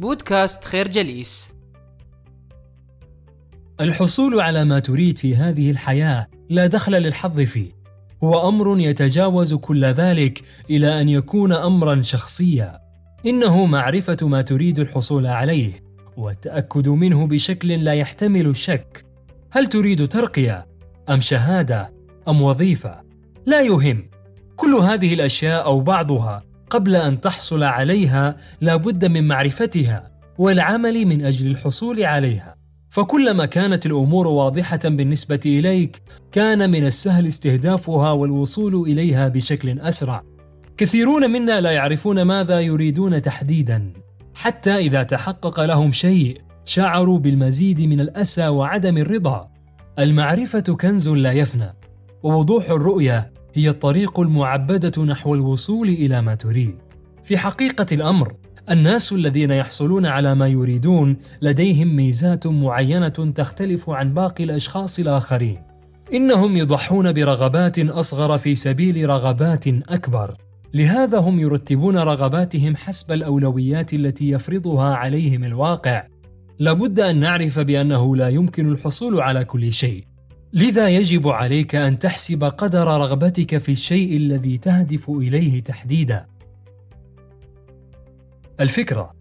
بودكاست خير جليس. الحصول على ما تريد في هذه الحياة لا دخل للحظ فيه. هو أمر يتجاوز كل ذلك إلى أن يكون أمرا شخصيا. إنه معرفة ما تريد الحصول عليه والتأكد منه بشكل لا يحتمل الشك هل تريد ترقية أم شهادة أم وظيفة؟ لا يهم. كل هذه الأشياء أو بعضها قبل أن تحصل عليها لا بد من معرفتها والعمل من أجل الحصول عليها. فكلما كانت الأمور واضحة بالنسبة إليك كان من السهل استهدافها والوصول إليها بشكل أسرع. كثيرون منا لا يعرفون ماذا يريدون تحديدا. حتى إذا تحقق لهم شيء شعروا بالمزيد من الأسى وعدم الرضا. المعرفة كنز لا يفنى ووضوح الرؤية هي الطريق المعبدة نحو الوصول إلى ما تريد. في حقيقة الأمر، الناس الذين يحصلون على ما يريدون لديهم ميزات معينة تختلف عن باقي الأشخاص الآخرين. إنهم يضحون برغبات أصغر في سبيل رغبات أكبر. لهذا هم يرتبون رغباتهم حسب الأولويات التي يفرضها عليهم الواقع. لابد أن نعرف بأنه لا يمكن الحصول على كل شيء. لذا يجب عليك أن تحسب قدر رغبتك في الشيء الذي تهدف إليه تحديدا. الفكرة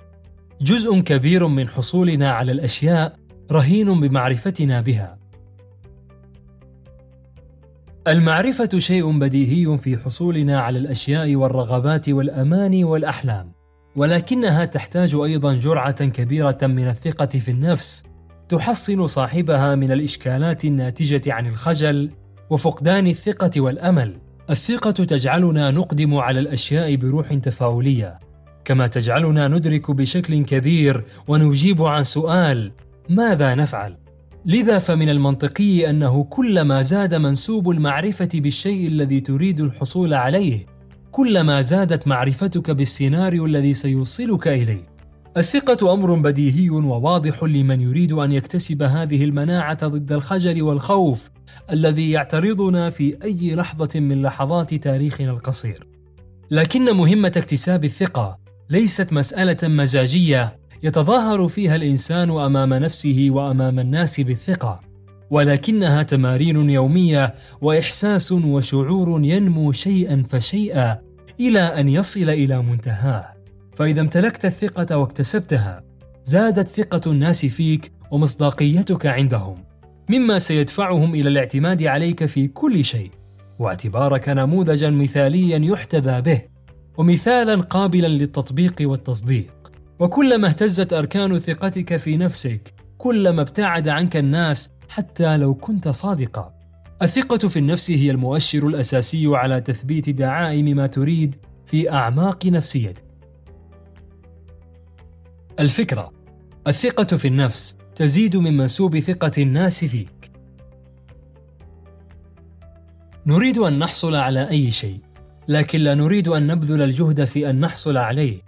جزء كبير من حصولنا على الأشياء رهين بمعرفتنا بها. المعرفة شيء بديهي في حصولنا على الأشياء والرغبات والاماني والأحلام ولكنها تحتاج أيضا جرعة كبيرة من الثقة في النفس تحصن صاحبها من الإشكالات الناتجة عن الخجل وفقدان الثقة والأمل. الثقة تجعلنا نقدم على الأشياء بروح تفاؤليه كما تجعلنا ندرك بشكل كبير ونجيب عن سؤال ماذا نفعل؟ لذا فمن المنطقي أنه كلما زاد منسوب المعرفة بالشيء الذي تريد الحصول عليه كلما زادت معرفتك بالسيناريو الذي سيوصلك إليه. الثقة أمر بديهي وواضح لمن يريد أن يكتسب هذه المناعة ضد الخجل والخوف الذي يعترضنا في أي لحظة من لحظات تاريخنا القصير. لكن مهمة اكتساب الثقة ليست مسألة مزاجية يتظاهر فيها الإنسان أمام نفسه وأمام الناس بالثقة، ولكنها تمارين يومية وإحساس وشعور ينمو شيئا فشيئا إلى أن يصل إلى منتهاه. فإذا امتلكت الثقة واكتسبتها زادت ثقة الناس فيك ومصداقيتك عندهم مما سيدفعهم إلى الاعتماد عليك في كل شيء واعتبارك نموذجا مثاليا يحتذى به ومثالا قابلا للتطبيق والتصديق. وكلما اهتزت أركان ثقتك في نفسك كلما ابتعد عنك الناس حتى لو كنت صادقا. الثقة في النفس هي المؤشر الأساسي على تثبيت دعائم ما تريد في أعماق نفسيتك. الفكرة الثقة في النفس تزيد من منسوب ثقة الناس فيك. نريد أن نحصل على أي شيء، لكن لا نريد أن نبذل الجهد في أن نحصل عليه،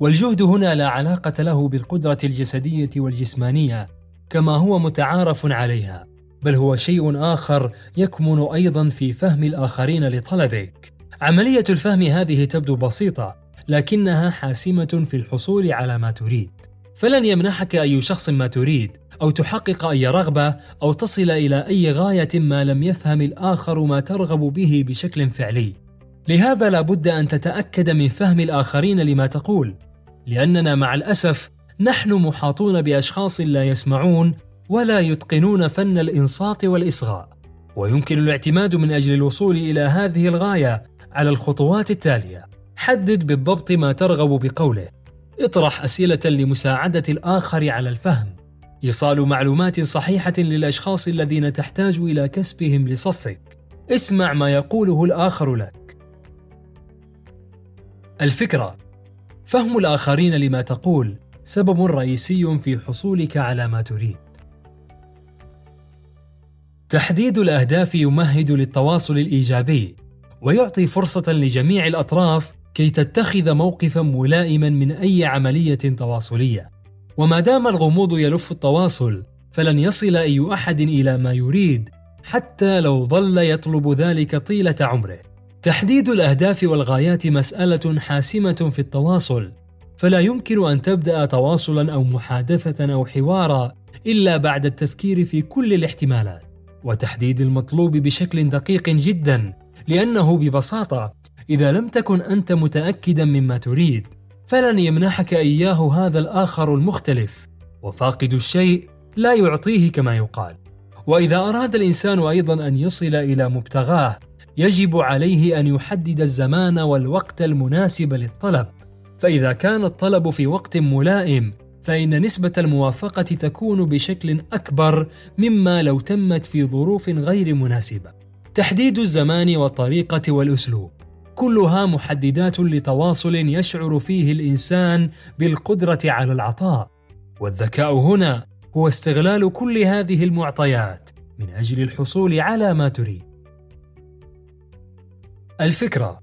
والجهد هنا لا علاقة له بالقدرة الجسدية والجسمانية كما هو متعارف عليها، بل هو شيء آخر يكمن أيضا في فهم الآخرين لطلبك. عملية الفهم هذه تبدو بسيطة، لكنها حاسمة في الحصول على ما تريد. فلن يمنحك أي شخص ما تريد أو تحقق أي رغبة أو تصل إلى أي غاية ما لم يفهم الآخر ما ترغب به بشكل فعلي. لهذا لا بد أن تتأكد من فهم الآخرين لما تقول لأننا مع الأسف نحن محاطون بأشخاص لا يسمعون ولا يتقنون فن الإنصات والإصغاء. ويمكن الاعتماد من أجل الوصول إلى هذه الغاية على الخطوات التالية. حدد بالضبط ما ترغب بقوله. اطرح أسئلة لمساعدة الآخر على الفهم. ايصال معلومات صحيحة للأشخاص الذين تحتاج إلى كسبهم لصفك. اسمع ما يقوله الآخر لك. الفكرة. فهم الآخرين لما تقول سبب رئيسي في حصولك على ما تريد. تحديد الأهداف يمهد للتواصل الإيجابي ويعطي فرصة لجميع الأطراف كي تتخذ موقفا ملائما من أي عملية تواصلية. وما دام الغموض يلف التواصل فلن يصل أي أحد إلى ما يريد حتى لو ظل يطلب ذلك طيلة عمره. تحديد الأهداف والغايات مسألة حاسمة في التواصل فلا يمكن أن تبدأ تواصلا أو محادثة أو حوارا إلا بعد التفكير في كل الاحتمالات. وتحديد المطلوب بشكل دقيق جدا لأنه ببساطة إذا لم تكن أنت متأكدا مما تريد فلن يمنحك إياه هذا الآخر المختلف. وفاقد الشيء لا يعطيه كما يقال. وإذا أراد الإنسان أيضا أن يصل إلى مبتغاه يجب عليه أن يحدد الزمان والوقت المناسب للطلب. فإذا كان الطلب في وقت ملائم فإن نسبة الموافقة تكون بشكل أكبر مما لو تمت في ظروف غير مناسبة. تحديد الزمان والطريقة والأسلوب. كلها محددات لتواصل يشعر فيه الإنسان بالقدرة على العطاء. والذكاء هنا هو استغلال كل هذه المعطيات من أجل الحصول على ما تريد. الفكرة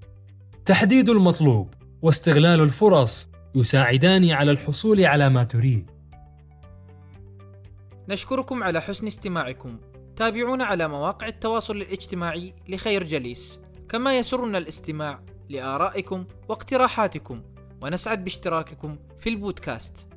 تحديد المطلوب واستغلال الفرص يساعدان على الحصول على ما تريد. نشكركم على حسن استماعكم. تابعونا على مواقع التواصل الاجتماعي لخير جليس. كما يسرنا الاستماع لآرائكم واقتراحاتكم ونسعد باشتراككم في البودكاست.